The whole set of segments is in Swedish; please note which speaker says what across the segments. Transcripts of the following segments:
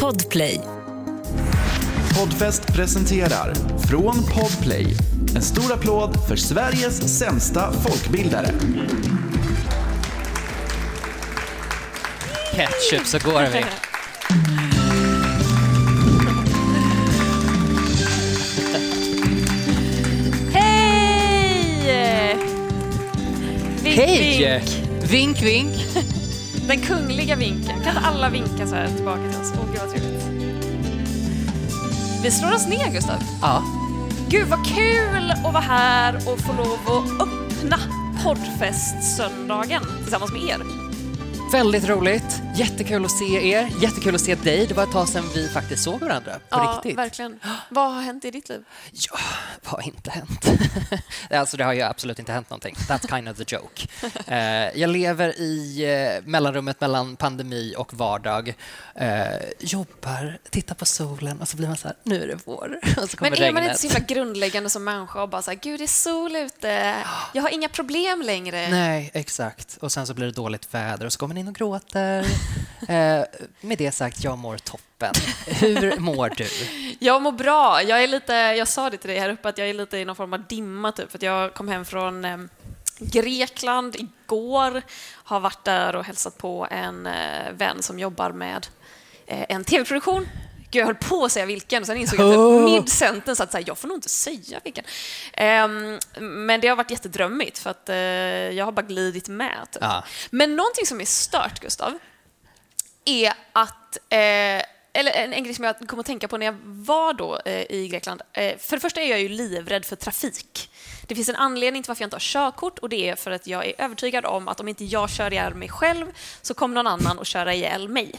Speaker 1: Podplay.
Speaker 2: Podfest presenterar Från Podplay. En stor applåd för Sveriges sämsta folkbildare.
Speaker 3: Ketchup så går vi.
Speaker 4: Hej! Vink,
Speaker 3: Hej!
Speaker 4: vink.
Speaker 3: Vink, vink.
Speaker 4: Den kungliga vinken. Kan inte alla vinka så här tillbaka till oss? Åh, gud vad trevligt. Vi slår oss ner, Gustav.
Speaker 3: Ja,
Speaker 4: Gud vad kul att vara här och få lov att öppna poddfest-söndagen tillsammans med er.
Speaker 3: väldigt roligt. Jättekul att se er. Jättekul att se dig. Det var ett tag sedan vi faktiskt såg varandra. På
Speaker 4: ja,
Speaker 3: riktigt.
Speaker 4: verkligen. Vad har hänt i ditt liv?
Speaker 3: Ja, vad har inte hänt? alltså, det har ju absolut inte hänt någonting. That's kind of the joke. Eh, jag lever i eh, mellanrummet mellan pandemi och vardag. Eh, jobbar, tittar på solen och så blir man så här, nu är det vår.
Speaker 4: Men är man
Speaker 3: regnet.
Speaker 4: inte så himla grundläggande som människa och bara så här, gud det är sol ute, jag har inga problem längre.
Speaker 3: Nej, exakt. Och sen så blir det dåligt väder och så kommer man in och gråter. Eh, med det sagt, jag mår toppen. Hur mår du?
Speaker 4: Jag mår bra. Jag, är lite, jag sa det till dig här uppe att jag är lite i någon form av dimma typ. För jag kom hem från eh, Grekland igår. Har varit där och hälsat på en eh, vän som jobbar med en tv-produktion. Gud, jag höll på att säga vilken och sen insåg jag att
Speaker 3: Oh.
Speaker 4: mid-sentence att så här, jag får nog inte säga vilken. Ehm, men det har varit jättedrömmigt för att jag har bara glidit med. Typ.
Speaker 3: Ja.
Speaker 4: Men någonting som är stört, Gustav, är att eh, eller en, en grej som jag kom att tänka på när jag var då eh, i Grekland. Eh, för det första är jag ju livrädd för trafik. Det finns en anledning till varför jag inte har körkort och det är för att jag är övertygad om att om inte jag kör ihjäl mig själv så kommer någon annan att köra ihjäl mig.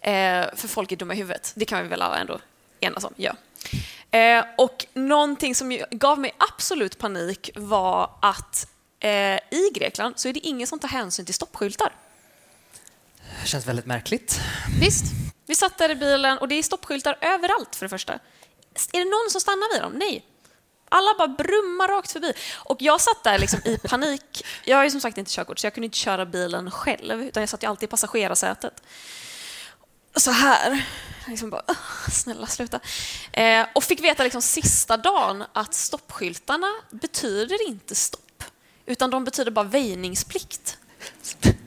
Speaker 4: Eh, för folk är dumma i huvudet. Det kan vi väl alla ändå enas om. Ja. Eh, och någonting som gav mig absolut panik var att eh, i Grekland så är det ingen som tar hänsyn till stoppskyltar.
Speaker 3: Det känns väldigt märkligt.
Speaker 4: Visst, vi satt där i bilen och det är stoppskyltar överallt för det första. Är det någon som stannar vid dem? Nej. Alla bara brummar rakt förbi. Och jag satt där liksom i panik. Jag har ju som sagt inte körkort så jag kunde inte köra bilen själv utan jag satt ju alltid i passagerarsätet. Så här. Liksom bara, "Åh, snälla sluta. Eh, och fick veta liksom sista dagen att stoppskyltarna betyder inte stopp. Utan de betyder bara väjningsplikt.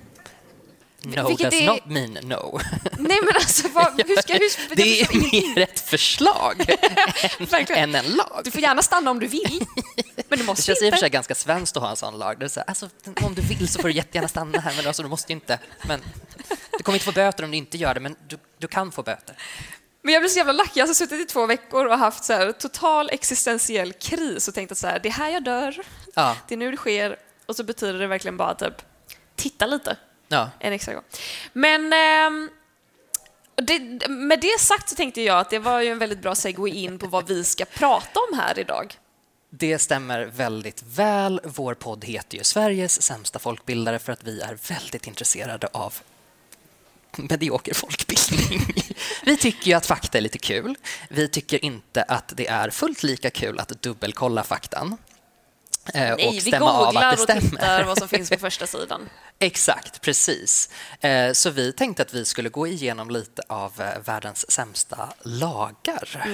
Speaker 3: No
Speaker 4: Vilket
Speaker 3: does
Speaker 4: är-
Speaker 3: not mean no.
Speaker 4: Nej men alltså, vad, hur ska... Hur,
Speaker 3: det är mer ett förslag än en lag.
Speaker 4: Du får gärna stanna om du vill, men du
Speaker 3: Det
Speaker 4: måste
Speaker 3: känns i och för
Speaker 4: inte.
Speaker 3: sig ganska svenskt att ha en sån lag. Det är så här, alltså, om du vill så får du jättegärna stanna här, men alltså, du måste inte. Men, du kommer inte få böter om du inte gör det, men du, du kan få böter.
Speaker 4: Men jag blir så jävla lack. Jag har suttit i två veckor och haft så här, total existentiell kris och tänkt att så här, det är här jag dör,
Speaker 3: Ja,
Speaker 4: det är nu det sker. Och så betyder det verkligen bara typ, titta lite
Speaker 3: ja.
Speaker 4: en extra gång. Men ehm, det, med det sagt så tänkte jag att det var ju en väldigt bra segway in på vad vi ska prata om här idag.
Speaker 3: Det stämmer väldigt väl. Vår podd heter ju Sveriges sämsta folkbildare för att vi är väldigt intresserade av medioker folkbildning. Vi tycker ju att fakta är lite kul. Vi tycker inte att det är fullt lika kul att dubbelkolla faktan. Eh,
Speaker 4: Nej,
Speaker 3: och
Speaker 4: vi googlar och tittar vad som finns på första sidan.
Speaker 3: Exakt, precis. Eh, Så vi tänkte att vi skulle gå igenom lite av eh, världens sämsta lagar.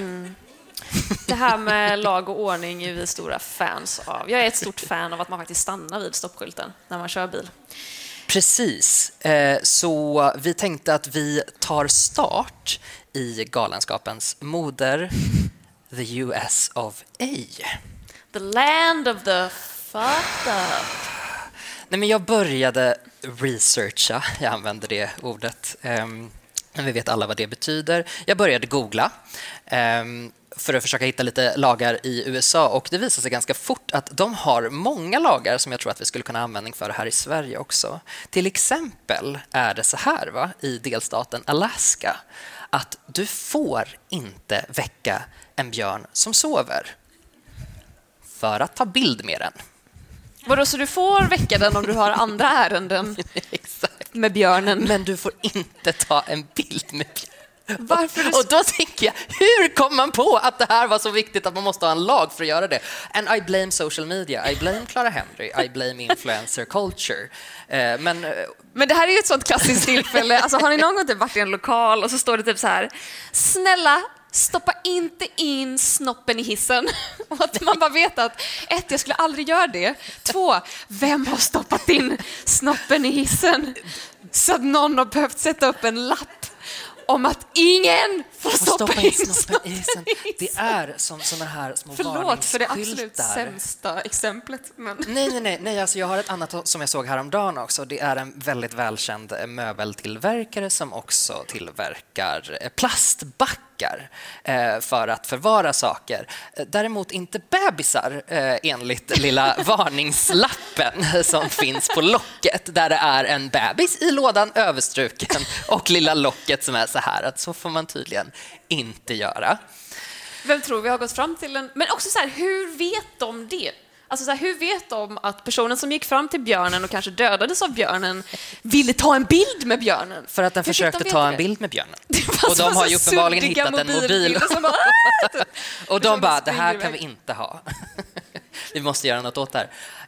Speaker 4: Det här med lag och ordning är vi stora fans av. Jag är ett stort fan av att man faktiskt stannar vid stoppskylten när man kör bil.
Speaker 3: Precis. Så vi tänkte att vi tar start i galenskapens moder, the US of A.
Speaker 4: The land of the fucked up.
Speaker 3: Nej, men jag började researcha, jag använder det ordet, Um, vi vet alla vad det betyder. Jag började googla um, för att försöka hitta lite lagar i USA och det visade sig ganska fort att de har många lagar som jag tror att vi skulle kunna ha användning för här i Sverige också. Till exempel är det så här va, i delstaten Alaska att du får inte väcka en björn som sover för att ta bild med den.
Speaker 4: Vadå, så du får väcka den om du har andra ärenden med björnen?
Speaker 3: Men du får inte ta en bild med björn.
Speaker 4: Varför
Speaker 3: Och då tänker jag, hur kom man på att det här var så viktigt att man måste ha en lag för att göra det? And I blame social media, I blame Clara Henry, I blame influencer culture. Eh, men eh,
Speaker 4: Men det här är ju ett sånt klassiskt tillfälle. Alltså, har ni någon gång typ varit i en lokal och så står det typ så här. Snälla, stoppa inte in snoppen i hissen. Och att man bara vet att ett, jag skulle aldrig göra det. Två, vem har stoppat in snoppen i hissen? Så att någon har behövt sätta upp en lapp om att ingen får
Speaker 3: får
Speaker 4: stoppa, in snoppen
Speaker 3: i isen. Det är som såna här små
Speaker 4: Förlåt för det absolut sämsta exemplet. Men...
Speaker 3: Nej, nej, nej, nej alltså jag har ett annat som jag såg häromdagen också. Det är en väldigt välkänd möbeltillverkare som också tillverkar eh, plastbackar eh, för att förvara saker. Eh, Däremot inte bebisar eh, enligt lilla varningslappen som finns på locket där det är en bebis i lådan överstruken och lilla locket som är så här att så får man tydligen inte göra.
Speaker 4: Vem tror vi har gått fram till en... Men också så här, hur vet de det? Alltså så här, hur vet de att personen som gick fram till björnen och kanske dödades av björnen ville ta en bild med björnen?
Speaker 3: För att den
Speaker 4: Hur
Speaker 3: försökte
Speaker 4: de
Speaker 3: ta en bild med björnen. Och de har ju uppenbarligen hittat en mobil.
Speaker 4: bara,
Speaker 3: Och de bara, det här
Speaker 4: iväg."
Speaker 3: kan vi inte ha. vi måste göra något åt det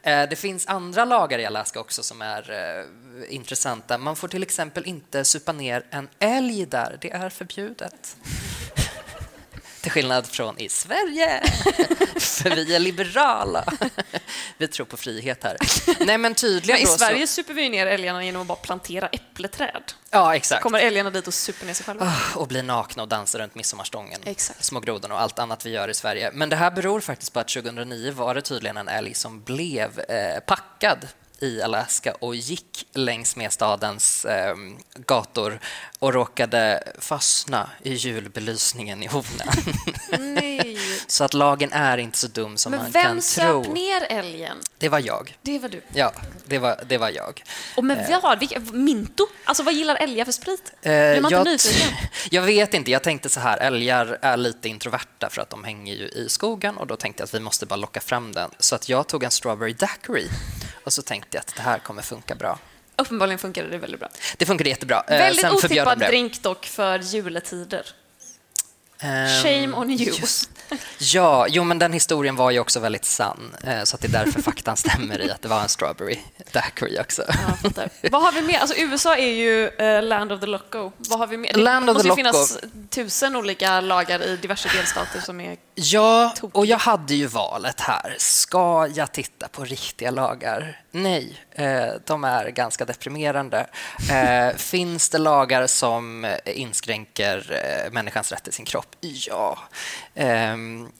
Speaker 3: här. Eh, Det finns andra lagar i Alaska också som är eh, intressanta. Man får till exempel inte supa ner en älg där. Det är förbjudet. Till skillnad från i Sverige, för vi är liberala. Vi tror på frihet här. Nej, men tydligen
Speaker 4: Men I
Speaker 3: då så-
Speaker 4: Sverige super vi ner älgarna genom att bara plantera äppleträd.
Speaker 3: Ja, exakt.
Speaker 4: kommer älgarna dit och super ner sig själva.
Speaker 3: Ah, och bli nakna och dansa runt midsommarstången.
Speaker 4: Exakt.
Speaker 3: Små grodorna och allt annat vi gör i Sverige. Men det här beror faktiskt på att 2009 var det tydligen en älg som blev eh, packad i Alaska och gick längs med stadens eh, gator och råkade fastna i julbelysningen i Hornen. Så att lagen är inte så dum som
Speaker 4: Men
Speaker 3: man
Speaker 4: vem
Speaker 3: kan
Speaker 4: söp
Speaker 3: tro.
Speaker 4: ner älgen?
Speaker 3: Det var jag.
Speaker 4: Det var du.
Speaker 3: Ja, det var, det var jag.
Speaker 4: Och med vad? Vilka, minto? Alltså vad gillar älgar för sprit?
Speaker 3: Eh,
Speaker 4: Blir man inte
Speaker 3: jag,
Speaker 4: nyfiken?
Speaker 3: jag vet inte. Jag tänkte så här, älgar är lite introverta för att de hänger ju i skogen och då tänkte jag att vi måste bara locka fram den. Så att jag tog en strawberry daiquiri och så tänkte jag att det här kommer funka bra.
Speaker 4: Uppenbarligen funkade det väldigt bra.
Speaker 3: Det funkade jättebra. Eh,
Speaker 4: Väldigt
Speaker 3: sen de
Speaker 4: otippad drink dock för juletider.
Speaker 3: Ehm,
Speaker 4: Shame on you.
Speaker 3: just- Ja, jo men den historien var ju också väldigt sann. eh, Så att det är därför faktan stämmer i att det var en strawberry daiquiri också.
Speaker 4: Ja. Vad har vi mer? Alltså, USA är ju eh, land of the loco. Vad har vi mer?
Speaker 3: Land
Speaker 4: det måste ju finnas tusen olika lagar i diverse delstater som är...
Speaker 3: Ja,
Speaker 4: Tokigt.
Speaker 3: och jag hade ju valet här. Ska jag titta på riktiga lagar? Nej, eh, de är ganska deprimerande. Finns det lagar som inskränker människans rätt till sin kropp? Ja. Um,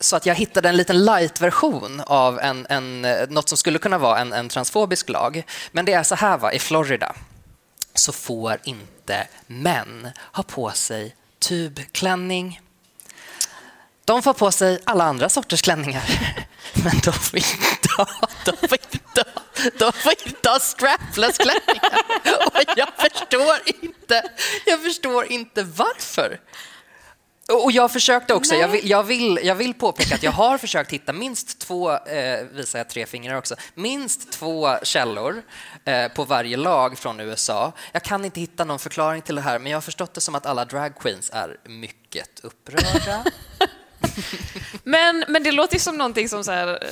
Speaker 3: så att jag hittade en liten light-version av en, en, eh, något som skulle kunna vara en, en transfobisk lag. Men det är så här, va? i Florida så får inte män ha på sig tubklänning. De får på sig alla andra sorters klänningar. Men de får inte ha, de får inte ha, de får inte ha strapless klänningar. Och jag förstår inte, jag förstår inte varför. Och jag försökte också, jag vill, jag, vill, jag vill påpeka att jag har försökt hitta minst två, eh, visar jag tre fingrar också, minst två källor eh, på varje lag från USA. Jag kan inte hitta någon förklaring till det här, men jag har förstått det som att alla drag queens är mycket upprörda.
Speaker 4: Men, men det låter som någonting som så här...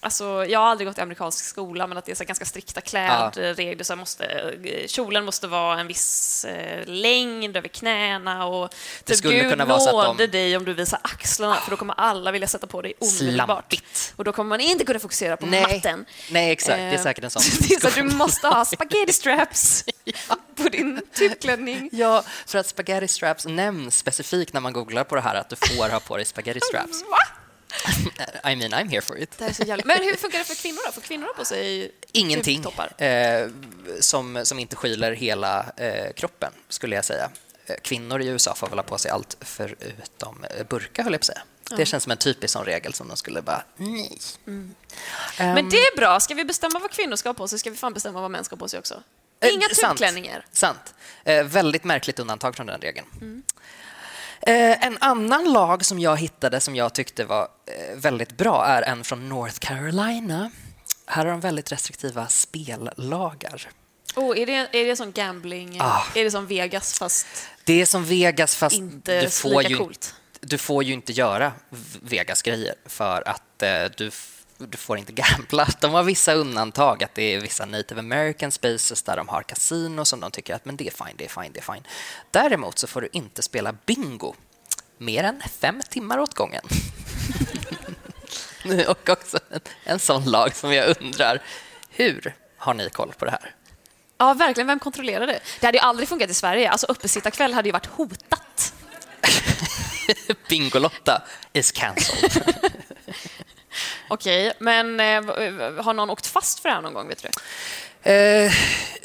Speaker 4: Alltså, jag har aldrig gått i amerikansk skola, men att det är så ganska strikta klädregler. Så här måste, eh, kjolen måste vara en viss eh, längd över knäna och typ,
Speaker 3: skulle
Speaker 4: Gud
Speaker 3: kunna vara så att de-
Speaker 4: dig om du visar axlarna, för då kommer alla vilja sätta på dig omedelbart.
Speaker 3: Slampigt.
Speaker 4: Och då kommer man inte kunna fokusera på
Speaker 3: Nej,
Speaker 4: matten.
Speaker 3: nej, exakt. Det är
Speaker 4: Eh,
Speaker 3: säkert en sån
Speaker 4: Det är så du måste ha spaghetti straps på din typklänning.
Speaker 3: Ja, för att spaghetti straps nämns specifikt när man googlar på det här, att du får ha på dig spaghetti straps. I mean, I'm here for it.
Speaker 4: Det är så jävla... Men hur funkar det för kvinnor då? Får kvinnor på sig
Speaker 3: Ingenting eh, som, som inte skyler hela eh, kroppen, skulle jag säga. Eh, Kvinnor i USA får väl ha på sig allt förutom eh, burka, höll jag på att säga. Det känns som en typisk sån regel som de skulle bara, nej.
Speaker 4: Men
Speaker 3: Ehm,
Speaker 4: det är bra. Ska vi bestämma vad kvinnor ska ha på sig ska vi fan bestämma vad män ska ha på sig också.
Speaker 3: Eh,
Speaker 4: Inga
Speaker 3: sant.
Speaker 4: tubklänningar.
Speaker 3: Sant. Eh, väldigt märkligt undantag från den regeln. Eh, en annan lag som jag hittade som jag tyckte var eh, väldigt bra är en från North Carolina. Här har de väldigt restriktiva spellagar.
Speaker 4: Oh, är, det, är det som gambling?
Speaker 3: Ah.
Speaker 4: Är det som Vegas fast
Speaker 3: Det är som Vegas fast
Speaker 4: inte
Speaker 3: du får, ju,
Speaker 4: coolt?
Speaker 3: du får ju inte göra Vegas-grejer för att eh, du, du får inte gambla. De har vissa undantag, att det är vissa native american spaces där de har kasino som de tycker att men det är fine, det är fine, det är fine. Däremot så får du inte spela bingo mer än fem timmar åt gången. Och också en, en sån lag som jag undrar, hur har ni koll på det här?
Speaker 4: Ja, verkligen. Vem kontrollerar det? Det hade ju aldrig funkat i Sverige. Alltså uppesittarkväll hade ju varit hotat.
Speaker 3: Bingolotta is cancelled.
Speaker 4: Okej, men eh, har någon åkt fast för det här någon gång? Vet du?
Speaker 3: Eh,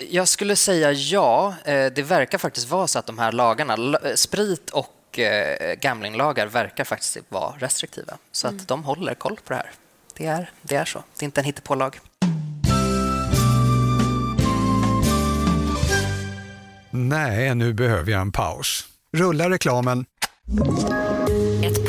Speaker 3: jag skulle säga ja. Eh, det verkar faktiskt vara så att de här lagarna, sprit och gamblinglagar verkar faktiskt vara restriktiva. Så att de håller koll på det här. Det är, det är så. Det är inte en hittepålag.
Speaker 1: Nej, nu behöver jag en paus. Rulla reklamen.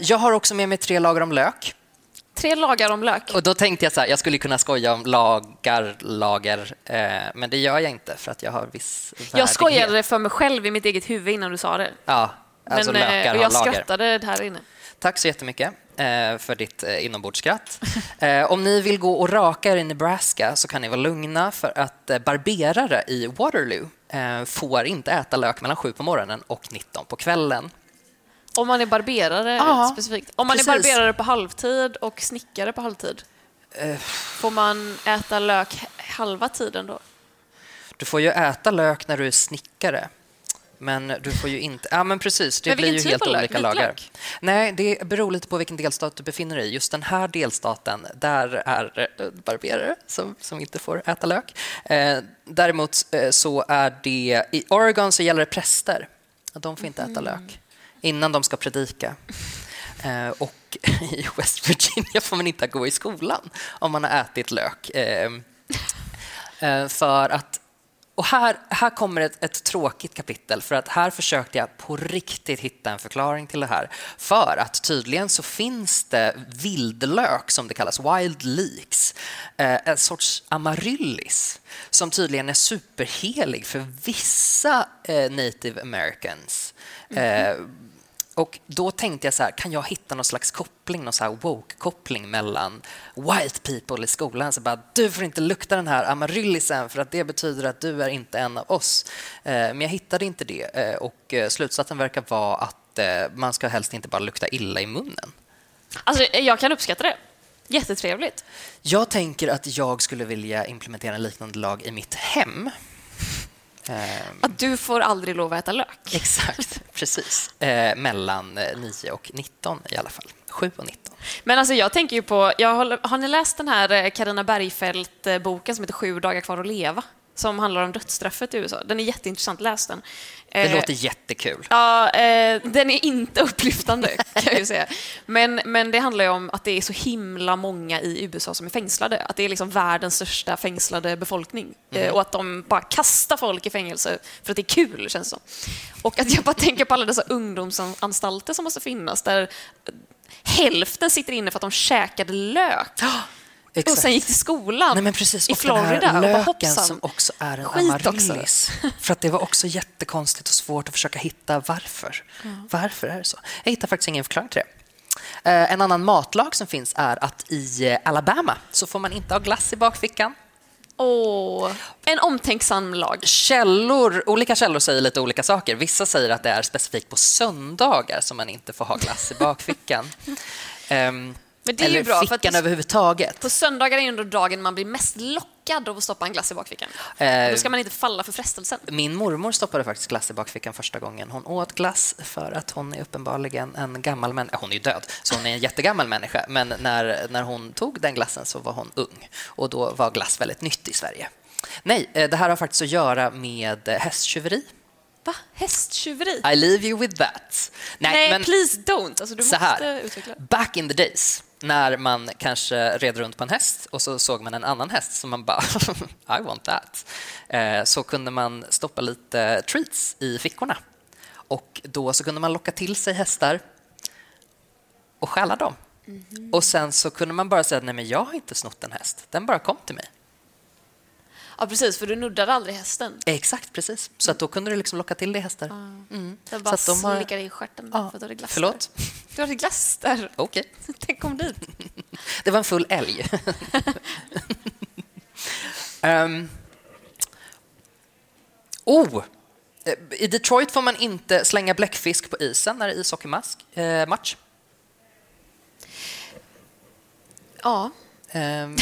Speaker 3: jag har också med mig tre lager om lök.
Speaker 4: Tre lagar om lök.
Speaker 3: Och då tänkte jag så här, jag skulle kunna skoja om lagar, lager, eh, men det gör jag inte för att jag har viss
Speaker 4: Jag
Speaker 3: värdighet.
Speaker 4: skojade för mig själv i mitt eget huvud innan du sa det.
Speaker 3: Ja, alltså
Speaker 4: men, eh,
Speaker 3: lökar
Speaker 4: och
Speaker 3: har
Speaker 4: jag
Speaker 3: lager.
Speaker 4: skrattade här inne.
Speaker 3: Tack så jättemycket eh, för ditt eh, inombordskratt. Eh, om ni vill gå och raka er i Nebraska så kan ni vara lugna för att eh, barberare i Waterloo eh, får inte äta lök mellan 7 på morgonen och 19 på kvällen.
Speaker 4: Om man är barberare
Speaker 3: Ja,
Speaker 4: specifikt. Om man
Speaker 3: precis.
Speaker 4: är barberare på halvtid och snickare på halvtid.
Speaker 3: Eh.
Speaker 4: Får man äta lök halva tiden då?
Speaker 3: Du får ju äta lök när du är snickare. Men du får ju inte... Ja, men precis. Det
Speaker 4: Men
Speaker 3: blir ju
Speaker 4: typ
Speaker 3: helt
Speaker 4: av lök?
Speaker 3: olika lagar.
Speaker 4: Vitlök?
Speaker 3: Nej, det beror lite på vilken delstat du befinner dig i. Just den här delstaten, där är eh, barberare som, som inte får äta lök. Eh, däremot eh, så är det... I Oregon så gäller det präster. De får inte äta lök innan de ska predika. Eh, och i West Virginia får man inte gå i skolan om man har ätit lök. Eh, eh, för att och här, här kommer ett, ett tråkigt kapitel, för att här försökte jag på riktigt hitta en förklaring till det här. För att tydligen så finns det vildlök, som det kallas, wild leeks, eh, en sorts amaryllis, som tydligen är superhelig för vissa eh, native americans. Eh, mhm och då tänkte jag så här, kan jag hitta någon slags koppling, någon så woke-koppling mellan white people i skolan? Så bara, du får inte lukta den här amaryllisen för att det betyder att du är inte en av oss. Eh, Men jag hittade inte det eh, och eh, slutsatsen verkar vara att man ska helst inte bara lukta illa i munnen.
Speaker 4: Alltså, jag kan uppskatta det. Jättetrevligt.
Speaker 3: Jag tänker att jag skulle vilja implementera en liknande lag i mitt hem. Ehm,
Speaker 4: Att du får aldrig lov att äta lök.
Speaker 3: Exakt, precis. Eh, mellan eh, 9 och 19 i alla fall. 7 och 19.
Speaker 4: Men alltså jag tänker ju på, jag håller, har ni läst den här Karina Bergfeldt-boken som heter Sju dagar kvar att leva? Som handlar om dödsstraffet i USA. Den är jätteintressant, läs den.
Speaker 3: Det
Speaker 4: Eh,
Speaker 3: låter jättekul.
Speaker 4: Ja, eh, den är inte upplyftande kan jag ju säga. Men, men det handlar ju om att det är så himla många i USA som är fängslade. Att det är liksom världens största fängslade befolkning. Eh, och att de bara kastar folk i fängelse för att det är kul, känns det som. Och att jag bara tänker på alla dessa ungdomsanstalter som måste finnas där hälften sitter inne för att de käkade lök. Och sen gick till skolan
Speaker 3: Nej, men precis.
Speaker 4: i
Speaker 3: och den
Speaker 4: Florida
Speaker 3: här
Speaker 4: och bara
Speaker 3: löken
Speaker 4: hoppsan.
Speaker 3: som också är en
Speaker 4: Skit också.
Speaker 3: amaryllis. För att det var också jättekonstigt och svårt att försöka hitta varför. Varför är det så? Jag hittar faktiskt ingen förklaring till det. Eh, En annan matlag som finns är att i eh, Alabama så får man inte ha glass i bakfickan.
Speaker 4: Åh, en omtänksam lag.
Speaker 3: Källor, olika källor säger lite olika saker. Vissa säger att det är specifikt på söndagar som man inte får ha glass i bakfickan. Ehm,
Speaker 4: Men det är
Speaker 3: Eller
Speaker 4: ju bra, för
Speaker 3: fickan
Speaker 4: att på,
Speaker 3: överhuvudtaget.
Speaker 4: på söndagar är ändå dagen man blir mest lockad av att stoppa en glass i bakfickan.
Speaker 3: Eh,
Speaker 4: Då ska man inte falla för frestelsen.
Speaker 3: Min mormor stoppade faktiskt glass i bakfickan första gången hon åt glass för att hon är uppenbarligen en gammal människa. Hon är ju död, så hon är en jättegammal människa. Men när, när hon tog den glassen så var hon ung och då var glass väldigt nytt i Sverige. Nej, eh, det här har faktiskt att göra med eh, hästtjuveri.
Speaker 4: Va? Hästtjuveri?
Speaker 3: I leave you with that.
Speaker 4: Nej,
Speaker 3: men
Speaker 4: please don't. Alltså, du
Speaker 3: så här.
Speaker 4: måste utveckla.
Speaker 3: Back in the days, när man kanske red runt på en häst och så såg man en annan häst som man bara I want that. Eh, Så kunde man stoppa lite treats i fickorna. Och då så kunde man locka till sig hästar och stjäla dem.
Speaker 4: Mhm.
Speaker 3: Och sen så kunde man bara säga nej men jag har inte snott en häst, den bara kom till mig.
Speaker 4: Ja, precis, för du nuddade aldrig hästen.
Speaker 3: Exakt, precis. Så att då kunde du liksom locka till dig hästar.
Speaker 4: Den
Speaker 3: Så
Speaker 4: bara
Speaker 3: att de har-
Speaker 4: slickade i stjärten
Speaker 3: Ja,
Speaker 4: för att du hade glass
Speaker 3: förlåt?
Speaker 4: där. Du hade glass där.
Speaker 3: Okej.
Speaker 4: Tänk om dit.
Speaker 3: Det var en full älg. Ehm. oh! Eh, I Detroit får man inte slänga bläckfisk på isen när det är ishockeymatch. Eh.
Speaker 4: Ja.
Speaker 3: Ehm,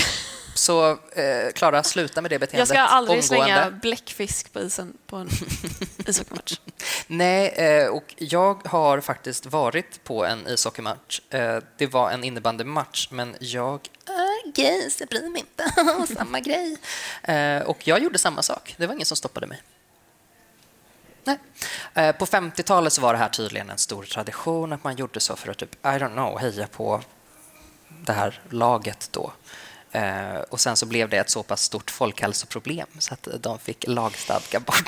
Speaker 3: så eh, Klara, sluta med det beteendet
Speaker 4: Jag ska aldrig
Speaker 3: omgående.
Speaker 4: slänga bläckfisk på isen på en ishockeymatch.
Speaker 3: Nej, eh, och jag har faktiskt varit på en ishockeymatch. Eh, Det var en innebandymatch, men jag är gay, så jag bryr mig inte. samma grej. Eh, Och jag gjorde samma sak. Det var ingen som stoppade mig. Nej. Eh, På 50-talet så var det här tydligen en stor tradition att man gjorde så för att typ, I don't know, heja på det här laget då. Eh, och sen så blev det ett så pass stort folkhälsoproblem så att de fick lagstadga bort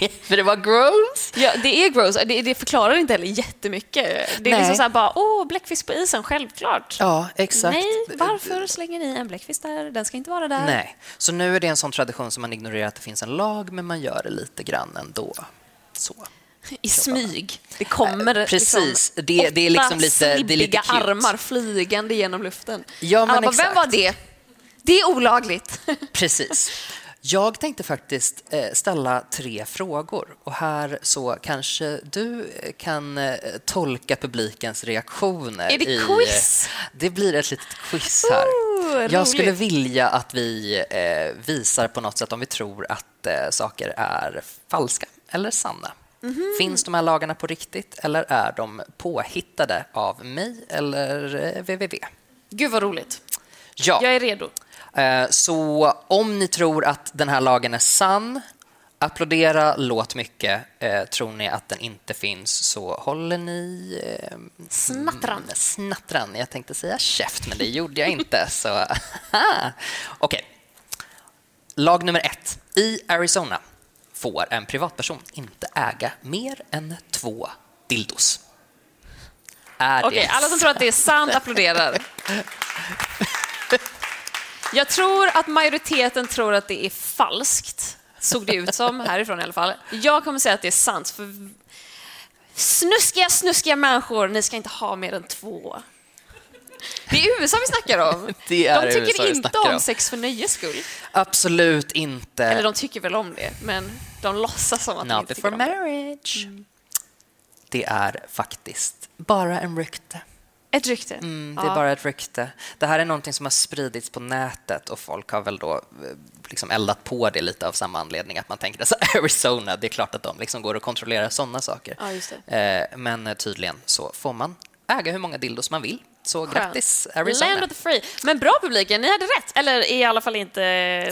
Speaker 3: det. För det var gross.
Speaker 4: Ja, det är gross. Det, det förklarar inte heller jättemycket. Det är
Speaker 3: Nej.
Speaker 4: liksom så här bara, åh, bläckfisk på isen, självklart.
Speaker 3: Ja, exakt.
Speaker 4: Nej, varför slänger ni en bläckfisk där? Den ska inte vara där.
Speaker 3: Nej. Så nu är det en sån tradition som man ignorerar att det finns en lag, men man gör det lite grann ändå. Så.
Speaker 4: I smyg. Det kommer
Speaker 3: Eh, precis.
Speaker 4: Liksom,
Speaker 3: Det- det är liksom lite- det är lite
Speaker 4: armar flygande genom luften.
Speaker 3: Ja, men
Speaker 4: Alla bara,
Speaker 3: exakt.
Speaker 4: vem var det? Det är olagligt.
Speaker 3: Precis. Jag tänkte faktiskt eh, ställa tre frågor och här så kanske du eh, kan eh, tolka publikens reaktioner.
Speaker 4: Är det
Speaker 3: i,
Speaker 4: quiz?
Speaker 3: Det blir ett litet quiz här.
Speaker 4: Ooh,
Speaker 3: Jag skulle vilja att vi visar på något sätt om vi tror att saker är falska eller sanna.
Speaker 4: Mhm.
Speaker 3: Finns de här lagarna på riktigt eller är de påhittade av mig eller www?
Speaker 4: Gud vad roligt.
Speaker 3: Ja.
Speaker 4: Jag är redo.
Speaker 3: Eh, Så om ni tror att den här lagen är sann, applådera, låt mycket. Eh, Tror ni att den inte finns så håller ni... eh,
Speaker 4: Snattran.
Speaker 3: mm, Snattran. Jag tänkte säga käft, men det gjorde jag inte. Så Okej. Lag nummer ett. I Arizona får en privatperson inte äga mer än två dildos.
Speaker 4: Okej,
Speaker 3: det
Speaker 4: alla som tror att det är sant applåderar. Jag tror att majoriteten tror att det är falskt. Såg det ut som, härifrån i alla fall. Jag kommer säga att det är sant. För snuskiga, snuskiga människor, ni ska inte ha mer än två. Det är USA vi snackar om.
Speaker 3: Det är
Speaker 4: de tycker
Speaker 3: USA vi
Speaker 4: inte om
Speaker 3: om.
Speaker 4: sex för nöjes skull.
Speaker 3: Absolut inte.
Speaker 4: Eller de tycker väl om det, men de låtsas som att de
Speaker 3: Not
Speaker 4: inte
Speaker 3: before
Speaker 4: tycker om det.
Speaker 3: marriage. Det är faktiskt bara en rykte.
Speaker 4: Ett rykte.
Speaker 3: Mm, det är
Speaker 4: Ja.
Speaker 3: bara ett rykte. Det här är någonting som har spridits på nätet och folk har väl då eh, liksom eldat på det lite av samma anledning att man tänker att Arizona, det är klart att de liksom går och kontrollerar sådana saker.
Speaker 4: Ja,
Speaker 3: Eh, Men eh, tydligen så får man äga hur många dildos man vill. Så
Speaker 4: Skönt.
Speaker 3: grattis Arizona.
Speaker 4: Land of the free. Men bra publiken, ni hade rätt. Eller i alla fall inte...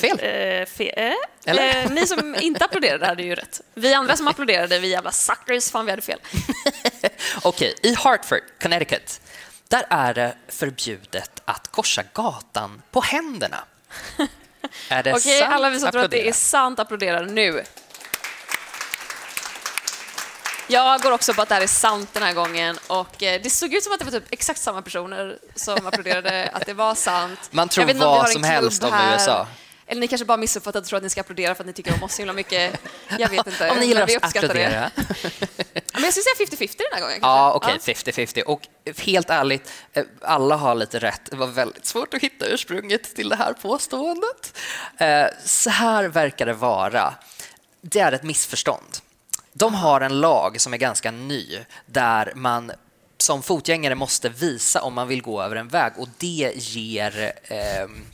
Speaker 3: Fel.
Speaker 4: Eh, fe, eh? Eh, ni som inte applåderade hade ju rätt. Vi andra som applåderade, vi jävla suckers, fan vi hade fel.
Speaker 3: Okej, i Hartford, Connecticut, där är det förbjudet att korsa gatan på händerna. Är det
Speaker 4: Okej,
Speaker 3: sant?
Speaker 4: alla vi som tror att det är sant applåderar nu. Jag går också på att det här är sant den här gången och eh, det såg ut som att det var typ exakt samma personer som applåderade att det var sant.
Speaker 3: Man tror vad som helst om
Speaker 4: här.
Speaker 3: USA.
Speaker 4: Eller ni kanske bara missuppfattat och tror att ni ska applådera för att ni tycker om oss så himla mycket. Jag vet inte.
Speaker 3: Om ni gillar
Speaker 4: uppskattar
Speaker 3: applådera.
Speaker 4: det. Jag skulle säga 50-50 den här gången.
Speaker 3: Ja, okej, 50-50. Och helt ärligt, eh, alla har lite rätt. Det var väldigt svårt att hitta ursprunget till det här påståendet. Eh, Så här verkar det vara. Det är ett missförstånd. De har en lag som är ganska ny där man som fotgängare måste visa om man vill gå över en väg och det ger ehm,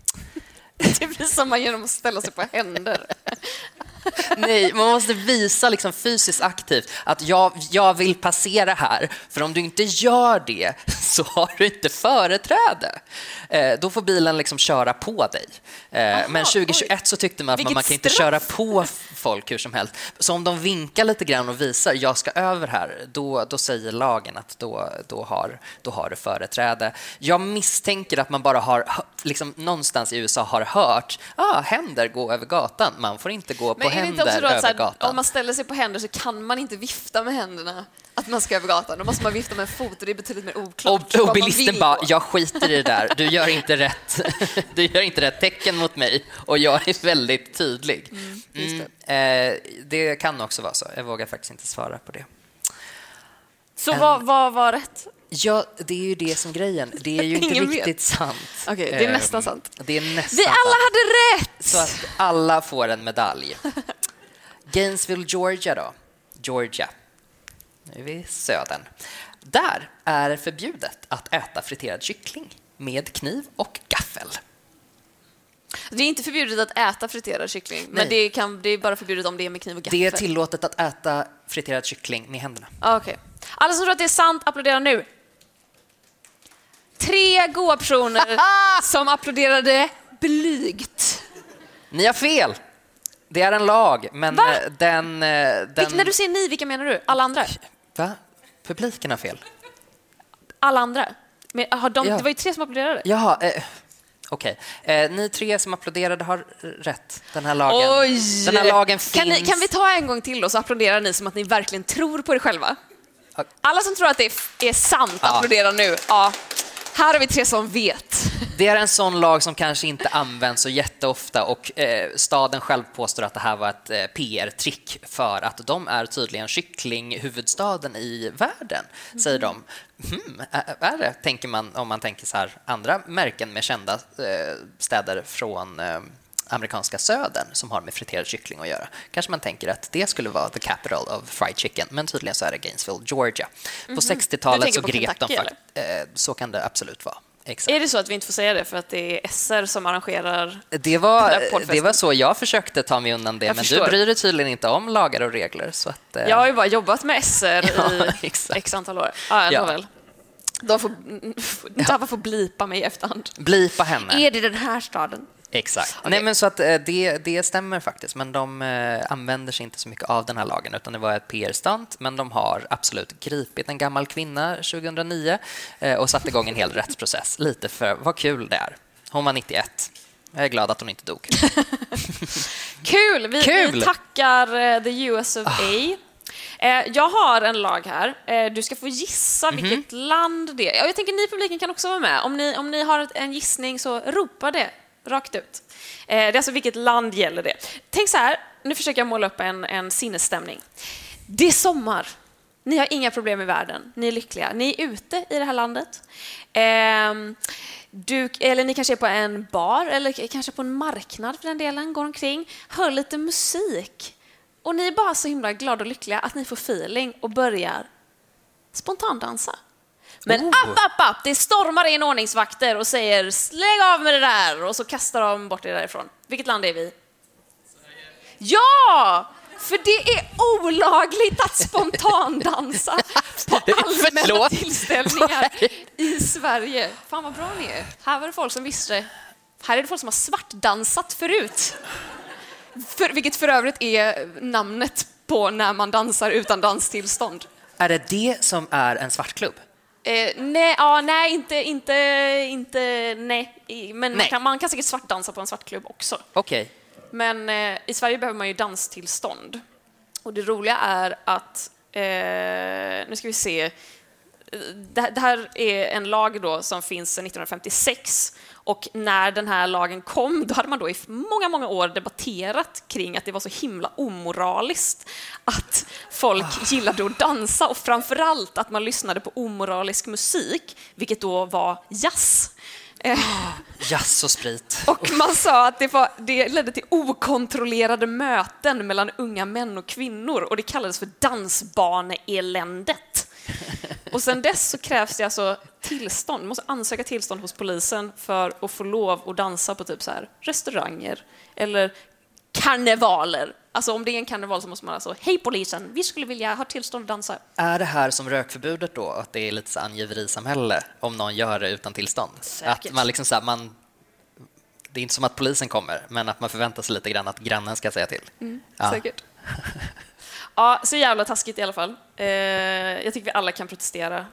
Speaker 4: Det visar man genom att ställa sig på händer.
Speaker 3: Nej, man måste visa liksom fysiskt aktivt att jag, jag vill passera här. För om du inte gör det så har du inte företräde. Eh, då får bilen liksom köra på dig. Eh, men 2021 så tyckte man att man, man kan inte
Speaker 4: straff.
Speaker 3: köra på folk hur som helst. Så om de vinkar lite grann och visar jag ska över här, då, då säger lagen att då, då, har, då har du företräde. Jag misstänker att man bara har, liksom, någonstans i USA har hört ah, händer gå över gatan, man får inte gå
Speaker 4: Men
Speaker 3: på
Speaker 4: är det inte
Speaker 3: händer
Speaker 4: också då
Speaker 3: över
Speaker 4: här,
Speaker 3: gatan.
Speaker 4: om man ställer sig på händer så kan man inte vifta med händerna att man ska över gatan. Då måste man vifta med en fot och det är betydligt mer oklart.
Speaker 3: Och, och bilisten bara, jag skiter i det där, du gör inte rätt, du gör inte rätt tecken mot mig och jag är väldigt tydlig. Mm, eh, det kan också vara så, jag vågar faktiskt inte svara på det.
Speaker 4: Så vad, vad var rätt?
Speaker 3: Ja, det är ju det som grejen. Det är ju inte
Speaker 4: Ingen vet.
Speaker 3: riktigt sant.
Speaker 4: Okej, det är
Speaker 3: Ehm,
Speaker 4: nästan sant.
Speaker 3: Det är nästan
Speaker 4: Vi alla
Speaker 3: sant.
Speaker 4: hade rätt!
Speaker 3: Så att alla får en medalj. Gainesville, Georgia då. Georgia. Nu är vi södern. Där är det förbjudet att äta friterad kyckling med kniv och gaffel.
Speaker 4: Det är inte förbjudet att äta friterad kyckling,
Speaker 3: Nej.
Speaker 4: men det, kan, det är bara förbjudet om det är med kniv och gaffel.
Speaker 3: Det är tillåtet att äta friterad kyckling med händerna.
Speaker 4: Ah, Okej. Alla som tror att det är sant, applådera nu. Tre goa personer som applåderade blygt.
Speaker 3: Ni har fel! Det är en lag, men
Speaker 4: Va?
Speaker 3: eh, den... eh, den...
Speaker 4: Vilk, när du säger ni, vilka menar du? Alla andra?
Speaker 3: Va? Publiken har fel.
Speaker 4: Alla andra? Men, har de,
Speaker 3: Ja.
Speaker 4: Det var ju tre som applåderade.
Speaker 3: Jaha, eh, okej. Eh, ni tre som applåderade har rätt. Den här lagen, Den här lagen finns.
Speaker 4: Kan, ni, kan vi ta en gång till och så applåderar ni som att ni verkligen tror på er själva? Alla som tror att det är, är sant,
Speaker 3: Ja.
Speaker 4: applåderar nu. Ja. Här har vi tre som vet.
Speaker 3: Det är en sån lag som kanske inte används så jätteofta och eh, staden själv påstår att det här var ett eh, PR-trick för att de är tydligen kycklinghuvudstaden i världen, säger de. Hmm, är det, tänker man om man tänker så här andra märken med kända eh, städer från eh, amerikanska södern som har med friterad kyckling att göra. Kanske man tänker att det skulle vara the capital of fried chicken, men tydligen så är det Gainesville, Georgia. På
Speaker 4: Du
Speaker 3: 60-talet
Speaker 4: tänker
Speaker 3: så
Speaker 4: på
Speaker 3: grep de faktiskt... Eh, så kan det absolut vara. Exakt.
Speaker 4: Är det så att vi inte får säga det för att det är SR som arrangerar
Speaker 3: Det var, det var så jag försökte ta mig undan det,
Speaker 4: Jag
Speaker 3: men
Speaker 4: förstår.
Speaker 3: du bryr dig tydligen inte om lagar och regler. Så att, eh,
Speaker 4: Jag har ju bara jobbat med SR
Speaker 3: Ja,
Speaker 4: i
Speaker 3: exakt.
Speaker 4: x antal år. Ja,
Speaker 3: Ja.
Speaker 4: nåväl. De får, Dava får blipa mig i efterhand.
Speaker 3: Blipa henne.
Speaker 4: Är det den här staden?
Speaker 3: Exakt. Nej, men så att eh, det, det stämmer faktiskt, men de eh, använder sig inte så mycket av den här lagen, utan det var ett PR-stunt, men de har absolut gripit en gammal kvinna 2009 eh, och satt igång en hel rättsprocess. Lite för vad kul det är. Hon var 91. Jag är glad att hon inte dog.
Speaker 4: Kul! Vi,
Speaker 3: Kul!
Speaker 4: vi tackar the US of A. Eh, Jag har en lag här. Du ska få gissa
Speaker 3: Mhm.
Speaker 4: vilket land det är. Ja, Jag tänker ni i publiken kan också vara med. Om ni, om ni har ett- en gissning så ropa det rakt ut. Eh, Det är alltså vilket land gäller det. Tänk så här, nu försöker jag måla upp en, en sinnesstämning. Det är sommar. Ni har inga problem i världen. Ni är lyckliga. Ni är ute i det här landet. Eh, du, eller ni kanske är på en bar eller kanske på en marknad för den delen, går omkring, hör lite musik. Och ni är bara så himla glada och lyckliga att ni får feeling och börjar spontandansa. Men
Speaker 3: Oh.
Speaker 4: app, app, app, det stormar in ordningsvakter och säger släng av med det där och så kastar de bort er därifrån. Vilket land är vi? Ja! För det är olagligt att spontandansa på allmänna tillställningar i Sverige. Fan vad bra ni är. Här var det folk som visste det. Här är det folk som har svartdansat förut. För, vilket för övrigt är namnet på när man dansar utan danstillstånd.
Speaker 3: Är det det som är en svartklubb?
Speaker 4: Eh, nej, ja, nej, inte, inte, inte, nej. Men Man,
Speaker 3: Nej.
Speaker 4: kan, man kan säkert svartdansa på en svartklubb också.
Speaker 3: Okej.
Speaker 4: Men eh, i Sverige behöver man ju danstillstånd. Och det roliga är att, eh, nu ska vi se, Eh, det, det här är en lag då som finns sedan 1956 och när den här lagen kom då hade man då i många, många år debatterat kring att det var så himla omoraliskt att folk gillade att dansa och framförallt att man lyssnade på omoralisk musik, vilket då var jazz. Eh,
Speaker 3: Jazz och sprit.
Speaker 4: och man sa att det, var, det ledde till okontrollerade möten mellan unga män och kvinnor och det kallades för dansbaneeländet. Och sen dess så krävs det alltså tillstånd. Man måste ansöka tillstånd hos polisen för att få lov att dansa på typ så här restauranger eller karnevaler. Alltså om det är en karneval så måste man alltså, hej polisen, vi skulle vilja ha tillstånd att dansa.
Speaker 3: Är det här som rökförbudet då, att det är lite så angiverisamhälle om någon gör det utan tillstånd?
Speaker 4: Säkert.
Speaker 3: Att man liksom så här, man, det är inte som att polisen kommer, men att man förväntar sig lite grann att grannen ska säga till. Ja.
Speaker 4: Säkert. Ja, så jävla taskigt i alla fall. Eh, jag tycker vi alla kan protestera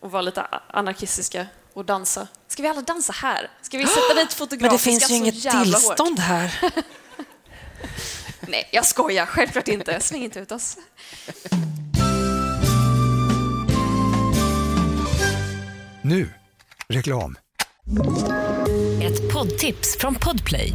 Speaker 4: och vara lite anarkistiska och dansa. Ska vi alla dansa här? Ska vi sätta dit fotografiska så jävla hårt?
Speaker 3: här.
Speaker 4: Nej, jag skojar. Självklart inte. Släng inte ut oss.
Speaker 1: Nu, reklam.
Speaker 5: Ett poddtips från Podplay.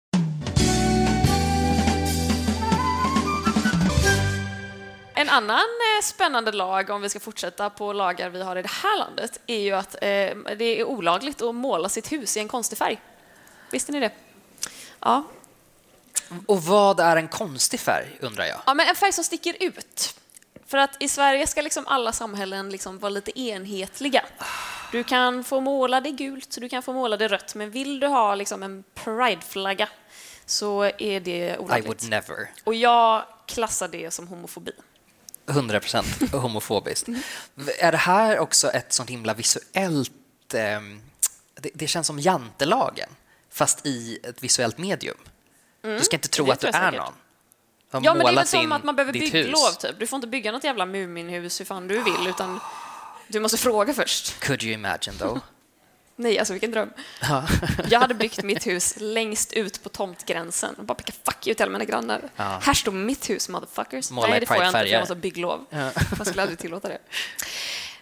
Speaker 4: En annan eh, spännande lag, om vi ska fortsätta på lagar vi har i det här landet, är ju att eh, det är olagligt att måla sitt hus i en konstig färg. Visste ni det? Ja.
Speaker 3: Och vad är en konstig färg, undrar jag?
Speaker 4: ja, men en färg som sticker ut. För att i Sverige ska liksom alla samhällen liksom vara lite enhetliga. Du kan få måla det gult, du kan få måla det rött, men vill du ha liksom en prideflagga så är det
Speaker 3: I
Speaker 4: olagligt.
Speaker 3: would never.
Speaker 4: Och jag klassar det som homofobi.
Speaker 3: 100 procent homofobiskt. Är det här också ett sånt himla visuellt... ehm, det, det känns som jantelagen, fast i ett visuellt medium. Du ska inte tro att du är
Speaker 4: säkert.
Speaker 3: någon. Har
Speaker 4: Ja, men det är väl som att man behöver bygglov,
Speaker 3: hus.
Speaker 4: typ. Du får inte bygga något jävla Muminhus hur fan du vill, utan du måste fråga först.
Speaker 3: Could you imagine though?
Speaker 4: Nej, alltså vilken dröm. Jag hade byggt mitt hus längst ut på tomtgränsen och bara peka fuck you till alla mina grannar. Här står mitt hus, motherfuckers.
Speaker 3: Måla
Speaker 4: Nej, det får jag inte, för jag måste ha bygglov. Jag skulle aldrig tillåta det.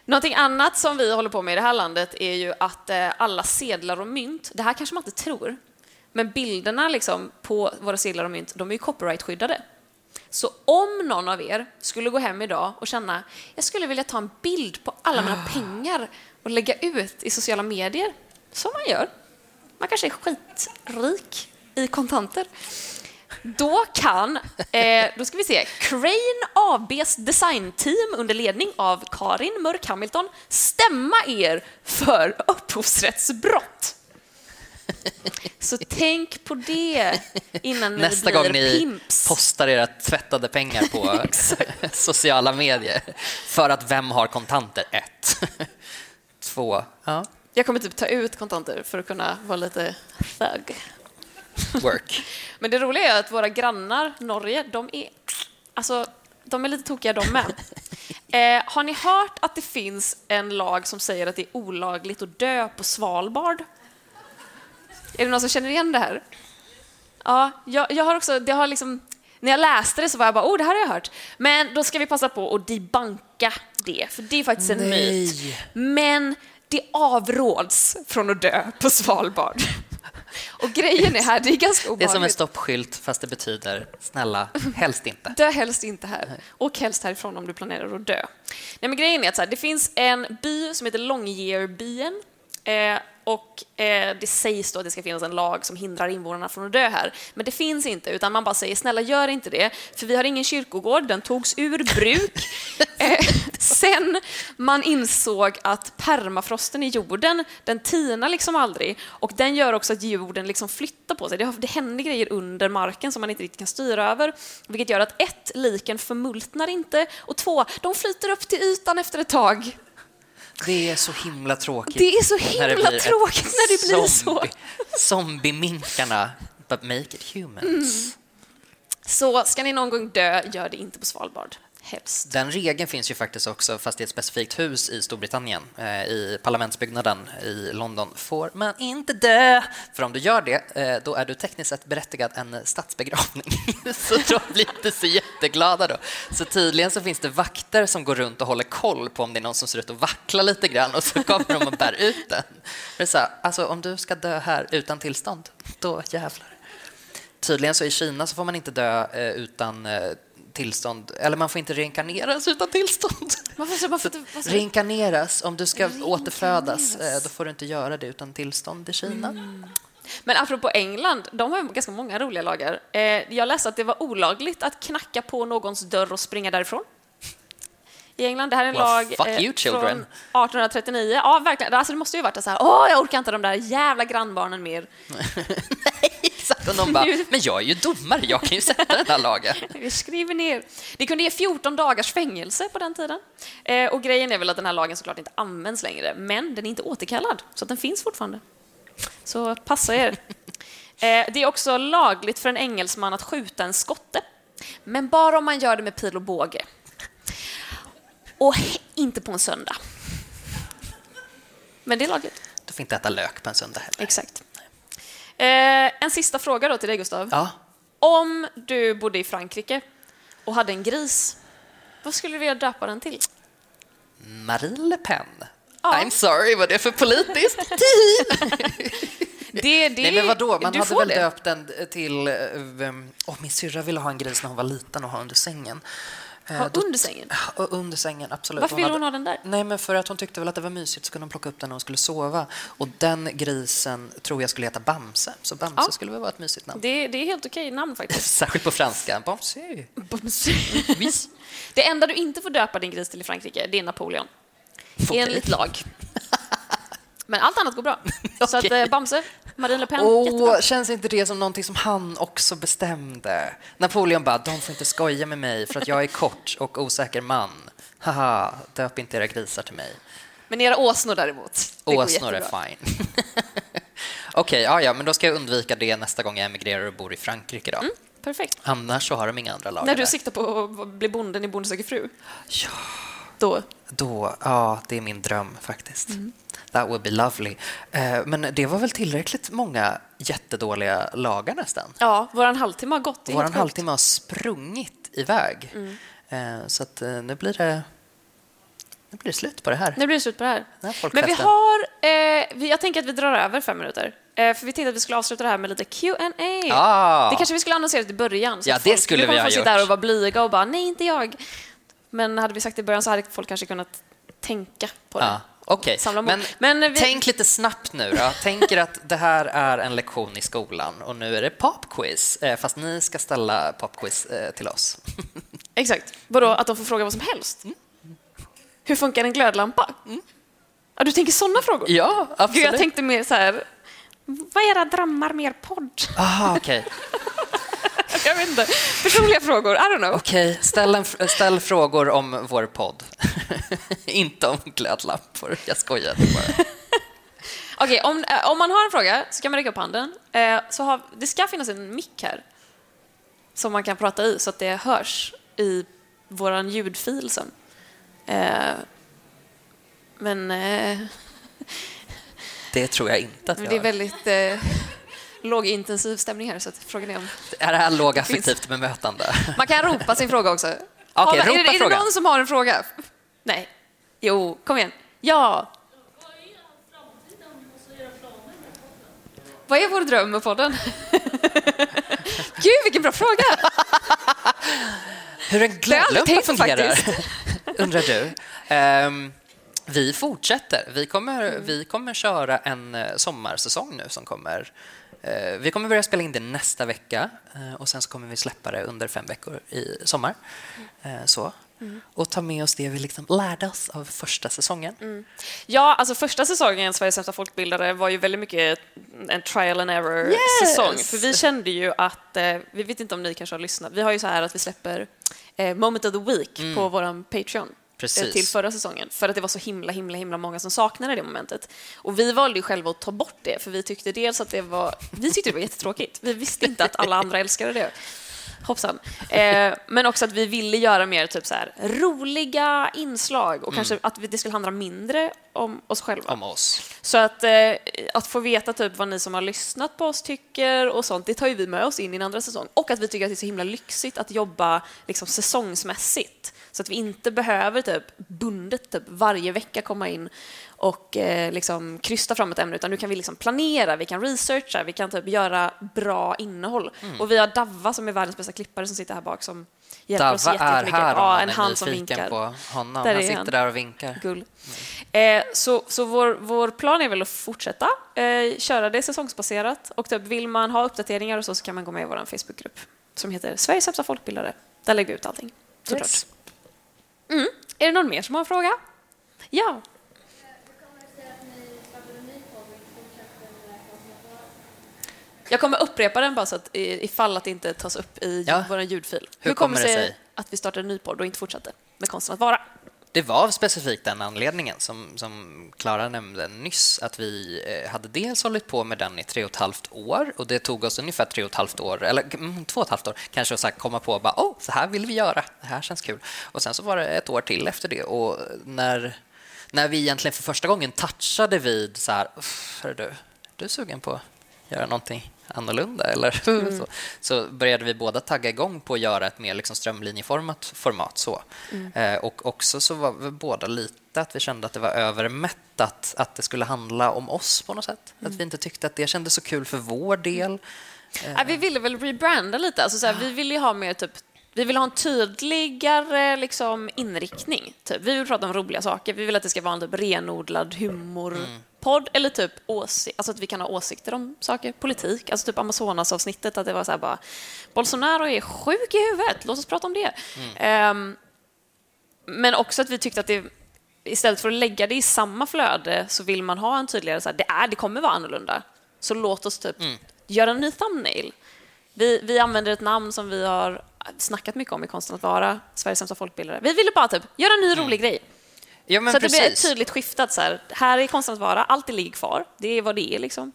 Speaker 4: Någonting annat som vi håller på med i det här landet är ju att eh, alla sedlar och mynt, det här kanske man inte tror, men bilderna liksom på våra sedlar och mynt, de är ju copyrightskyddade. Så om någon av er skulle gå hem idag och känna jag skulle vilja ta en bild på alla mina pengar och lägga ut i sociala medier, som man gör, man kanske är skitrik i kontanter, då kan, eh, då ska vi se, Crane ABs designteam under ledning av Karin Mörk Hamilton stämma er för upphovsrättsbrott. Så tänk på det innan ni
Speaker 3: Nästa
Speaker 4: blir
Speaker 3: gång ni
Speaker 4: pimps.
Speaker 3: postar era tvättade pengar på sociala medier. För att vem har kontanter? Ett. Två. Ja.
Speaker 4: Jag kommer typ ta ut kontanter för att kunna vara lite thug.
Speaker 3: Work.
Speaker 4: Men det roliga är att våra grannar, Norge, de är, alltså, de är lite tokiga de med. Eh, har ni hört att det finns en lag som säger att det är olagligt att dö på Svalbard? Är det någon som känner igen det här? Ja, jag, jag har också, det har liksom, när jag läste det så var jag bara, oh, det här har jag hört. Men då ska vi passa på att debanka det, för det är faktiskt en myt. Men det avråds från att dö på Svalbard. Och grejen är här, det är ganska
Speaker 3: Det är
Speaker 4: obehagligt.
Speaker 3: som en stoppskylt fast det betyder snälla, helst inte.
Speaker 4: Dö helst inte här. Och helst härifrån om du planerar att dö. Nej, men grejen är att så här, det finns en by som heter Longyearbyen. Eh, och eh, det sägs då att det ska finnas en lag som hindrar invånarna från att dö här. Men det finns inte, utan man bara säger snälla gör inte det, för vi har ingen kyrkogård, den togs ur bruk. eh, sen man insåg att permafrosten i jorden, den tinar liksom aldrig och den gör också att jorden liksom flyttar på sig. Det, har, det händer grejer under marken som man inte riktigt kan styra över, vilket gör att ett, liken förmultnar inte och två, de flyter upp till ytan efter ett tag.
Speaker 3: Det är så himla tråkigt.
Speaker 4: Det är så
Speaker 3: när
Speaker 4: himla
Speaker 3: ett
Speaker 4: tråkigt när det blir så.
Speaker 3: zombie- Zombie-minkarna, but make it humans.
Speaker 4: Så ska ni någon gång dö, gör det inte på Svalbard. Helst.
Speaker 3: Den regeln finns ju faktiskt också, fast i ett specifikt hus i Storbritannien. Eh, I parlamentsbyggnaden i London får man inte dö. För om du gör det, eh, då är du tekniskt sett berättigad en statsbegravning. så de blir inte så jätteglada då. Så tydligen så finns det vakter som går runt och håller koll på om det är någon som ser ut att vackla lite grann och så kommer de och bär ut den. Det är så här, alltså om du ska dö här utan tillstånd, då jävlar. Tydligen så i Kina så får man inte dö eh, utan eh, tillstånd, eller man får inte reinkarneras utan tillstånd.
Speaker 4: Man får, man får, sa du?
Speaker 3: Reinkarneras, om du ska återfödas, eh, då får du inte göra det utan tillstånd i Kina.
Speaker 4: Mm. Men apropå England, de har ganska många roliga lagar. Eh, jag läste att det var olagligt att knacka på någons dörr och springa därifrån. I England, det här är en
Speaker 3: Well,
Speaker 4: lag eh,
Speaker 3: you,
Speaker 4: från 1839. Ja, verkligen. Alltså, det måste ju varit så här, åh, jag orkar inte de där jävla grannbarnen mer.
Speaker 3: Exakt, och de bara, men jag är ju domare, jag kan ju sätta den här lagen.
Speaker 4: Vi skriver ner. Det kunde ge 14 dagars fängelse på den tiden. Eh, och grejen är väl att den här lagen såklart inte används längre, men den är inte återkallad, så den finns fortfarande. Så passa er. Eh, det är också lagligt för en engelsman att skjuta en skotte, men bara om man gör det med pil och båge. Och inte på en söndag. Men det är lagligt.
Speaker 3: Du får inte äta lök på en söndag heller.
Speaker 4: Exakt. Eh, en sista fråga då till dig, Gustav.
Speaker 3: Ja,
Speaker 4: Om du bodde i Frankrike och hade en gris, vad skulle du vilja döpa den till?
Speaker 3: Marie Le Pen.
Speaker 4: Ja.
Speaker 3: I'm sorry, vad är det för politiskt?
Speaker 4: Det, det,
Speaker 3: Nej, men vadå? Man hade väl
Speaker 4: det.
Speaker 3: döpt den till... Åh, min syrra ville ha en gris när hon var liten och ha under sängen. Eh,
Speaker 4: Ha
Speaker 3: då-
Speaker 4: under sängen?
Speaker 3: Ja, under sängen, absolut.
Speaker 4: Varför ville
Speaker 3: hade-
Speaker 4: hon ha den där?
Speaker 3: Nej, men för att hon tyckte väl att det var mysigt så kunde hon plocka upp den när hon skulle sova. Och den grisen tror jag skulle heta Bamse, så Bamse
Speaker 4: Ja.
Speaker 3: skulle väl vara ett mysigt namn.
Speaker 4: Det, det är helt okej namn faktiskt.
Speaker 3: Särskilt på franska. Bamse. Vis.
Speaker 4: Det enda du inte får döpa din gris till i Frankrike, det är Napoleon. Enligt lag. Men allt annat går bra. Så att eh, Bamse, Marine Le Pen, jättebra.
Speaker 3: känns inte det som någonting som han också bestämde? Napoleon bara, de får inte skoja med mig för att jag är kort och osäker man. Haha, döp inte era grisar till mig.
Speaker 4: Men era åsnor däremot, det
Speaker 3: Åsnor är fine. Okej, ja, ja, men då ska jag undvika det nästa gång jag emigrerar och bor i Frankrike. Då.
Speaker 4: Perfekt.
Speaker 3: Annars så har de inga andra lagar
Speaker 4: När du
Speaker 3: där.
Speaker 4: siktar på att bli bonden i Bonde söker fru,
Speaker 3: Ja,
Speaker 4: då...
Speaker 3: då, ja, det är min dröm faktiskt.
Speaker 4: Mm.
Speaker 3: That would be lovely. Eh, men det var väl tillräckligt många jättedåliga lagar nästan?
Speaker 4: Ja, våran halvtimme har gått.
Speaker 3: Vår.
Speaker 4: Mm.
Speaker 3: halvtimme har sprungit iväg. Eh, Så att eh, nu blir det nu blir det slut på det här.
Speaker 4: Nu blir det slut på det här.
Speaker 3: Här
Speaker 4: Men vi har... Eh, jag tänker att vi drar över fem minuter. Eh, för vi tänkte att vi skulle avsluta det här med lite Q&A.
Speaker 3: Ah.
Speaker 4: Det kanske vi skulle annonsera i början. Så
Speaker 3: Ja, det
Speaker 4: folk,
Speaker 3: skulle vi ha gjort.
Speaker 4: sitta där och vara blyga och bara nej, inte jag. Men hade vi sagt det i början så hade folk kanske kunnat tänka på det.
Speaker 3: Ja, Okej,
Speaker 4: mod.
Speaker 3: men,
Speaker 4: Men vi-
Speaker 3: tänk lite snabbt nu då. Tänk er att det här är en lektion i skolan och nu är det popquiz, eh, fast ni ska ställa popquiz eh, till oss.
Speaker 4: Exakt. Vadå, att de får fråga vad som helst?
Speaker 3: Mm.
Speaker 4: Hur funkar en glödlampa? Ja, du tänker sådana frågor?
Speaker 3: Ja,
Speaker 4: Gud,
Speaker 3: absolut.
Speaker 4: jag tänkte mer så här... Vad är era drömmar mer podd?
Speaker 3: Aha, okej.
Speaker 4: Jag vet inte. Personliga frågor, I don't know.
Speaker 3: Okej, ställ, en, ställ frågor om vår podd. Inte om glödlampor. Jag skojar bara.
Speaker 4: Okej, om, eh, om man har en fråga så kan man räcka upp handen. Eh, så har, det ska finnas en mick här som man kan prata i så att det hörs i vår ljudfil sen. Eh, men eh,
Speaker 3: Det tror jag inte att vi
Speaker 4: det är
Speaker 3: har.
Speaker 4: väldigt lågintensiv stämning här så frågan är om...
Speaker 3: Är det här lågaffektivt bemötande?
Speaker 4: Man kan ropa sin fråga också.
Speaker 3: Okej,
Speaker 4: Har-
Speaker 3: ropa
Speaker 4: är, det- är det någon som har en fråga? Nej. Jo, kom igen. Ja. Vad är vår dröm med podden? Gud, vilken bra fråga!
Speaker 3: Hur en glödlampa fungerar, undrar du. Ehm, vi fortsätter. Vi kommer, vi kommer köra en eh, sommarsäsong nu som kommer. Eh, vi kommer börja spela in det nästa vecka eh, och sen så kommer vi släppa det under fem veckor i sommar. Eh, så. Och ta med oss det vi liksom lärde oss av första säsongen.
Speaker 4: Ja, alltså första säsongen, Sveriges sämsta folkbildare, var ju väldigt mycket en trial and error-säsong.
Speaker 3: Yes!
Speaker 4: För vi kände ju att, vi vet inte om ni kanske har lyssnat, vi har ju så här att vi släpper Moment of the Week på vår Patreon. Eh,
Speaker 3: Precis.
Speaker 4: till förra säsongen för att det var så himla, himla, himla många som saknade det momentet. Och vi valde ju själva att ta bort det för vi tyckte dels att det var, vi tyckte det var jättetråkigt. Vi visste inte att alla andra älskade det. Hoppsan. Eh, men också att vi ville göra mer typ så här, roliga inslag och kanske att det skulle handla mindre om oss själva.
Speaker 3: Om oss.
Speaker 4: Så att, eh, att få veta typ vad ni som har lyssnat på oss tycker och sånt, det tar ju vi med oss in i en andra säsong. Och att vi tycker att det är så himla lyxigt att jobba liksom, säsongsmässigt. Så att vi inte behöver typ bundet typ, varje vecka komma in och eh, liksom krysta fram ett ämne, utan nu kan vi liksom planera, vi kan researcha, vi kan typ göra bra innehåll.
Speaker 3: Mm.
Speaker 4: Och vi har Davva som är världens bästa klippare som sitter här bak som hjälper oss
Speaker 3: Dava är
Speaker 4: jättemycket.
Speaker 3: här om
Speaker 4: Ja, en
Speaker 3: är
Speaker 4: hand som vinkar.
Speaker 3: på honom.
Speaker 4: Där
Speaker 3: han
Speaker 4: är
Speaker 3: sitter
Speaker 4: han.
Speaker 3: där och vinkar.
Speaker 4: Gull. Eh, så så vår, vår plan är väl att fortsätta eh, köra det säsongsbaserat och typ vill man ha uppdateringar och så, så kan man gå med i vår Facebookgrupp som heter Sveriges sämsta folkbildare. Där lägger vi ut allting. Såklart.
Speaker 3: Yes.
Speaker 4: Mm. Är det någon mer som har en fråga? Ja. Jag kommer upprepa den bara så att ifall att det inte tas upp i
Speaker 3: Ja.
Speaker 4: vår ljudfil.
Speaker 3: Hur kommer det sig?
Speaker 4: att vi startade en ny podd och inte fortsatte med konsten att vara?
Speaker 3: Det var specifikt den anledningen som, som Clara nämnde nyss, att vi eh, hade dels hållit på med den i tre och ett halvt år och det tog oss ungefär tre och ett halvt år, eller mm, två och ett halvt år, kanske att komma på bara, oh, så här vill vi göra, det här känns kul. Och sen så var det ett år till efter det och när, när vi egentligen för första gången touchade vid så här, hörru du, du är sugen på att göra någonting annorlunda eller så, så började vi båda tagga igång på att göra ett mer liksom strömlinjeformat format. Så. Eh, och också så var vi båda lite att vi kände att det var övermättat att det skulle handla om oss på något sätt. Att vi inte tyckte att det kändes så kul för vår del.
Speaker 4: Ja, vi ville väl rebranda lite. Alltså, så här, vi ville ha mer typ vi vill ha en tydligare liksom, inriktning. Typ. Vi vill prata om roliga saker. Vi vill att det ska vara en typ, renodlad humorpodd eller typ åsi- alltså att vi kan ha åsikter om saker, politik. Alltså typ Amazonas-avsnittet, att det var så här bara Bolsonaro är sjuk i huvudet, låt oss prata om det. Ehm, men också att vi tyckte att det istället för att lägga det i samma flöde så vill man ha en tydligare, så här, det, är, det kommer vara annorlunda. Så låt oss typ göra en ny thumbnail. Vi, vi använder ett namn som vi har snackat mycket om i Konsten att vara, Sveriges sämsta folkbildare. Vi ville bara typ göra en ny rolig grej.
Speaker 3: Ja,
Speaker 4: så det blir tydligt skiftat så här, här är att vara, allt det ligger kvar. Det är vad det är liksom.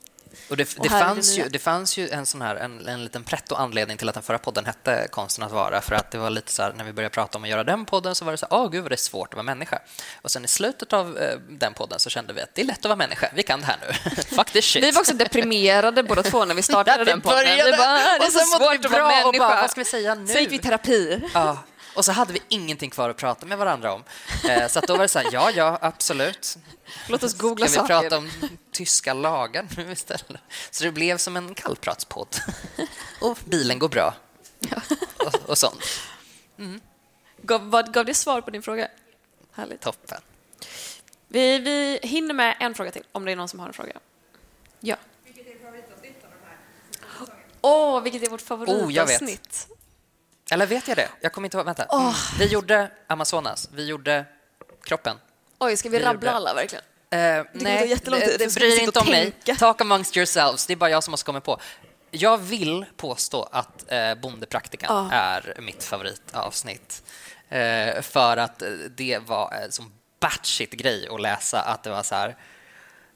Speaker 3: Och det,
Speaker 4: Och
Speaker 3: det, fanns ju, det fanns ju en sån här en, en liten pretto anledning till att den förra podden hette Konsten att vara för att det var lite så här när vi började prata om att göra den podden så var det så här, åh gud vad det är svårt att vara människa. Och sen i slutet av eh, den podden så kände vi att det är lätt att vara människa, vi kan det här nu. Fuck this shit.
Speaker 4: Vi var också deprimerade båda två när vi startade den podden.
Speaker 3: började.
Speaker 4: Vi bara, "Ah, det är så svårt att vara människa.
Speaker 3: bara, vad ska vi säga nu?
Speaker 4: Så gick vi i terapi.
Speaker 3: Ja. Och så hade vi ingenting kvar att prata med varandra om. Eh, så att då var det så här, ja, ja, absolut.
Speaker 4: Låt oss googla
Speaker 3: Ska vi
Speaker 4: saker.
Speaker 3: prata om tyska lagar nu istället? Så det blev som en kallpratspodd. Och bilen går bra. Och, och sånt.
Speaker 4: Gav, vad, gav det svar på din fråga? Härligt.
Speaker 3: Toppen.
Speaker 4: Vi, vi hinner med en fråga till, om det är någon som har en fråga. Ja. Åh, vilket är vårt
Speaker 3: Oh,
Speaker 4: favoritavsnitt?
Speaker 3: Eller vet jag det? Jag kommer inte ihåg. Vänta. Mm. Vi gjorde Amazonas. Vi gjorde kroppen.
Speaker 4: Oj, ska vi
Speaker 3: Vi
Speaker 4: rabbla
Speaker 3: gjorde-
Speaker 4: alla verkligen?
Speaker 3: Eh,
Speaker 4: ta
Speaker 3: nej,
Speaker 4: jättelång tid.
Speaker 3: det, det bryr inte om mig.
Speaker 4: tänka.
Speaker 3: Talk amongst yourselves. Det är bara jag som måste komma på. Jag vill påstå att eh, Bondepraktikan
Speaker 4: Ja.
Speaker 3: är mitt favoritavsnitt. Eh, för att eh, det var en sån batshit grej att läsa att det var så här...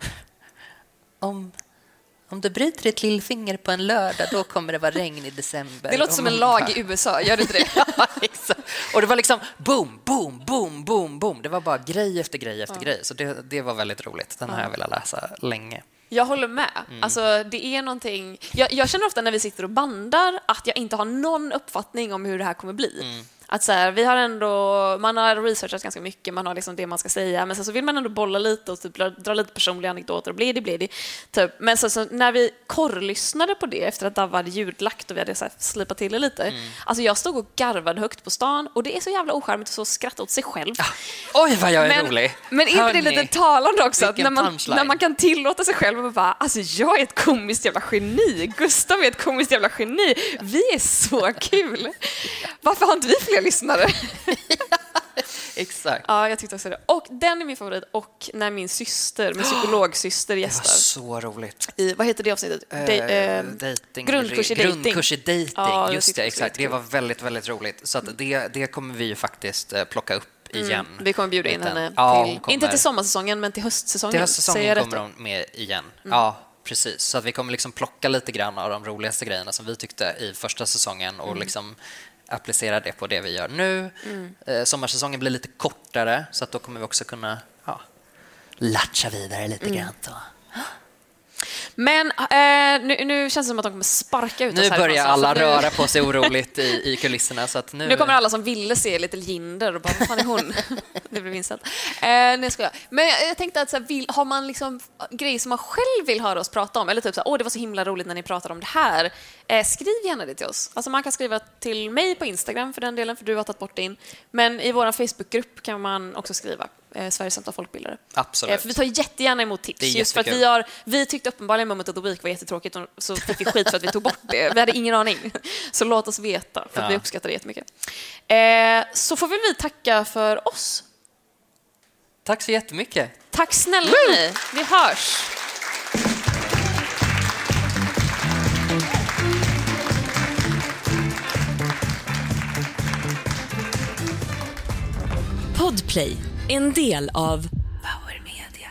Speaker 3: Om, om du bryter ditt lillfinger på en lördag, då kommer det vara regn i december.
Speaker 4: Det låter som en lag i USA, gör det inte det?
Speaker 3: Ja. Och det var liksom boom, boom, boom, boom, boom. Det var bara grej efter grej efter grej. Så det, det var väldigt roligt. Den har jag velat läsa länge.
Speaker 4: Jag håller med. Alltså, det är någonting... Jag, jag känner ofta när vi sitter och bandar att jag inte har någon uppfattning om hur det här kommer bli. Att så här, vi har ändå, man har researchat ganska mycket, man har liksom det man ska säga, men sen så vill man ändå bolla lite och typ dra, lite personliga anekdoter och bledi bledi. Typ. Men sen så när vi korrlyssnade på det efter att Davva hade ljudlagt och vi hade så här slipat till det lite, alltså jag stod och garvade högt på stan och det är så jävla ocharmigt att så skratta åt sig själv.
Speaker 3: Oj, vad jag är
Speaker 4: Men,
Speaker 3: rolig!
Speaker 4: men inte det lite talande också, att när man,
Speaker 3: punchline.
Speaker 4: när man kan tillåta sig själv att bara, alltså jag är ett komiskt jävla geni, Gustav är ett komiskt jävla geni, vi är så kul. Varför har inte vi fler lyssnare?
Speaker 3: Exakt.
Speaker 4: Ja, jag tyckte också det. Och den är min favorit, och när min syster, min psykologsyster
Speaker 3: Det var
Speaker 4: gästar.
Speaker 3: så roligt.
Speaker 4: I, vad heter det avsnittet?
Speaker 3: Eh,
Speaker 4: Dej- eh,
Speaker 3: dating,
Speaker 4: grundkurs i dating.
Speaker 3: Grundkurs i dating,
Speaker 4: Ja,
Speaker 3: just det. Exakt. Det var väldigt, väldigt roligt. Så att det, det kommer vi ju faktiskt eh, plocka upp igen.
Speaker 4: Mm, vi kommer bjuda in henne
Speaker 3: Ja,
Speaker 4: till,
Speaker 3: kommer-
Speaker 4: inte till sommarsäsongen, men till höstsäsongen.
Speaker 3: Till höstsäsongen kommer hon med igen. Ja, precis. Så att vi kommer liksom plocka lite grann av de roligaste grejerna som vi tyckte i första säsongen och
Speaker 4: Mm.
Speaker 3: liksom applicera det på det vi gör nu. Eh, sommarsäsongen blir lite kortare, så att då kommer vi också kunna ja, latcha vidare lite
Speaker 4: Mm.
Speaker 3: grann.
Speaker 4: Men eh, nu, nu känns det som att de kommer sparka ut oss
Speaker 3: Nu börjar alla
Speaker 4: nu,
Speaker 3: röra på sig oroligt i, i kulisserna. Så att nu,
Speaker 4: Nu kommer alla som ville se lite Jinder och bara, vad fan är hon? det blev inställt. Eh, nej, jag. Men jag, jag tänkte att så här, vill, har man liksom grejer som man själv vill höra oss prata om, eller typ så här, åh det var så himla roligt när ni pratade om det här, eh, skriv gärna det till oss. Alltså man kan skriva till mig på Instagram för den delen, för du har tagit bort din. Men i vår Facebookgrupp kan man också skriva, eh, Sveriges sämsta folkbildare.
Speaker 3: Absolut.
Speaker 4: Eh, för vi tar jättegärna emot tips.
Speaker 3: Det är
Speaker 4: Just för att vi, har, vi tyckte uppenbarligen Moment of the Week var jättetråkigt och så fick vi skit för att vi tog bort det. Vi hade ingen aning. Så låt oss veta, för att
Speaker 3: Ja.
Speaker 4: vi uppskattar det jättemycket. Eh, så får väl vi tacka för oss.
Speaker 3: Tack så jättemycket.
Speaker 4: Tack snälla ni. Vi hörs.
Speaker 5: Podplay, en del av Power Media.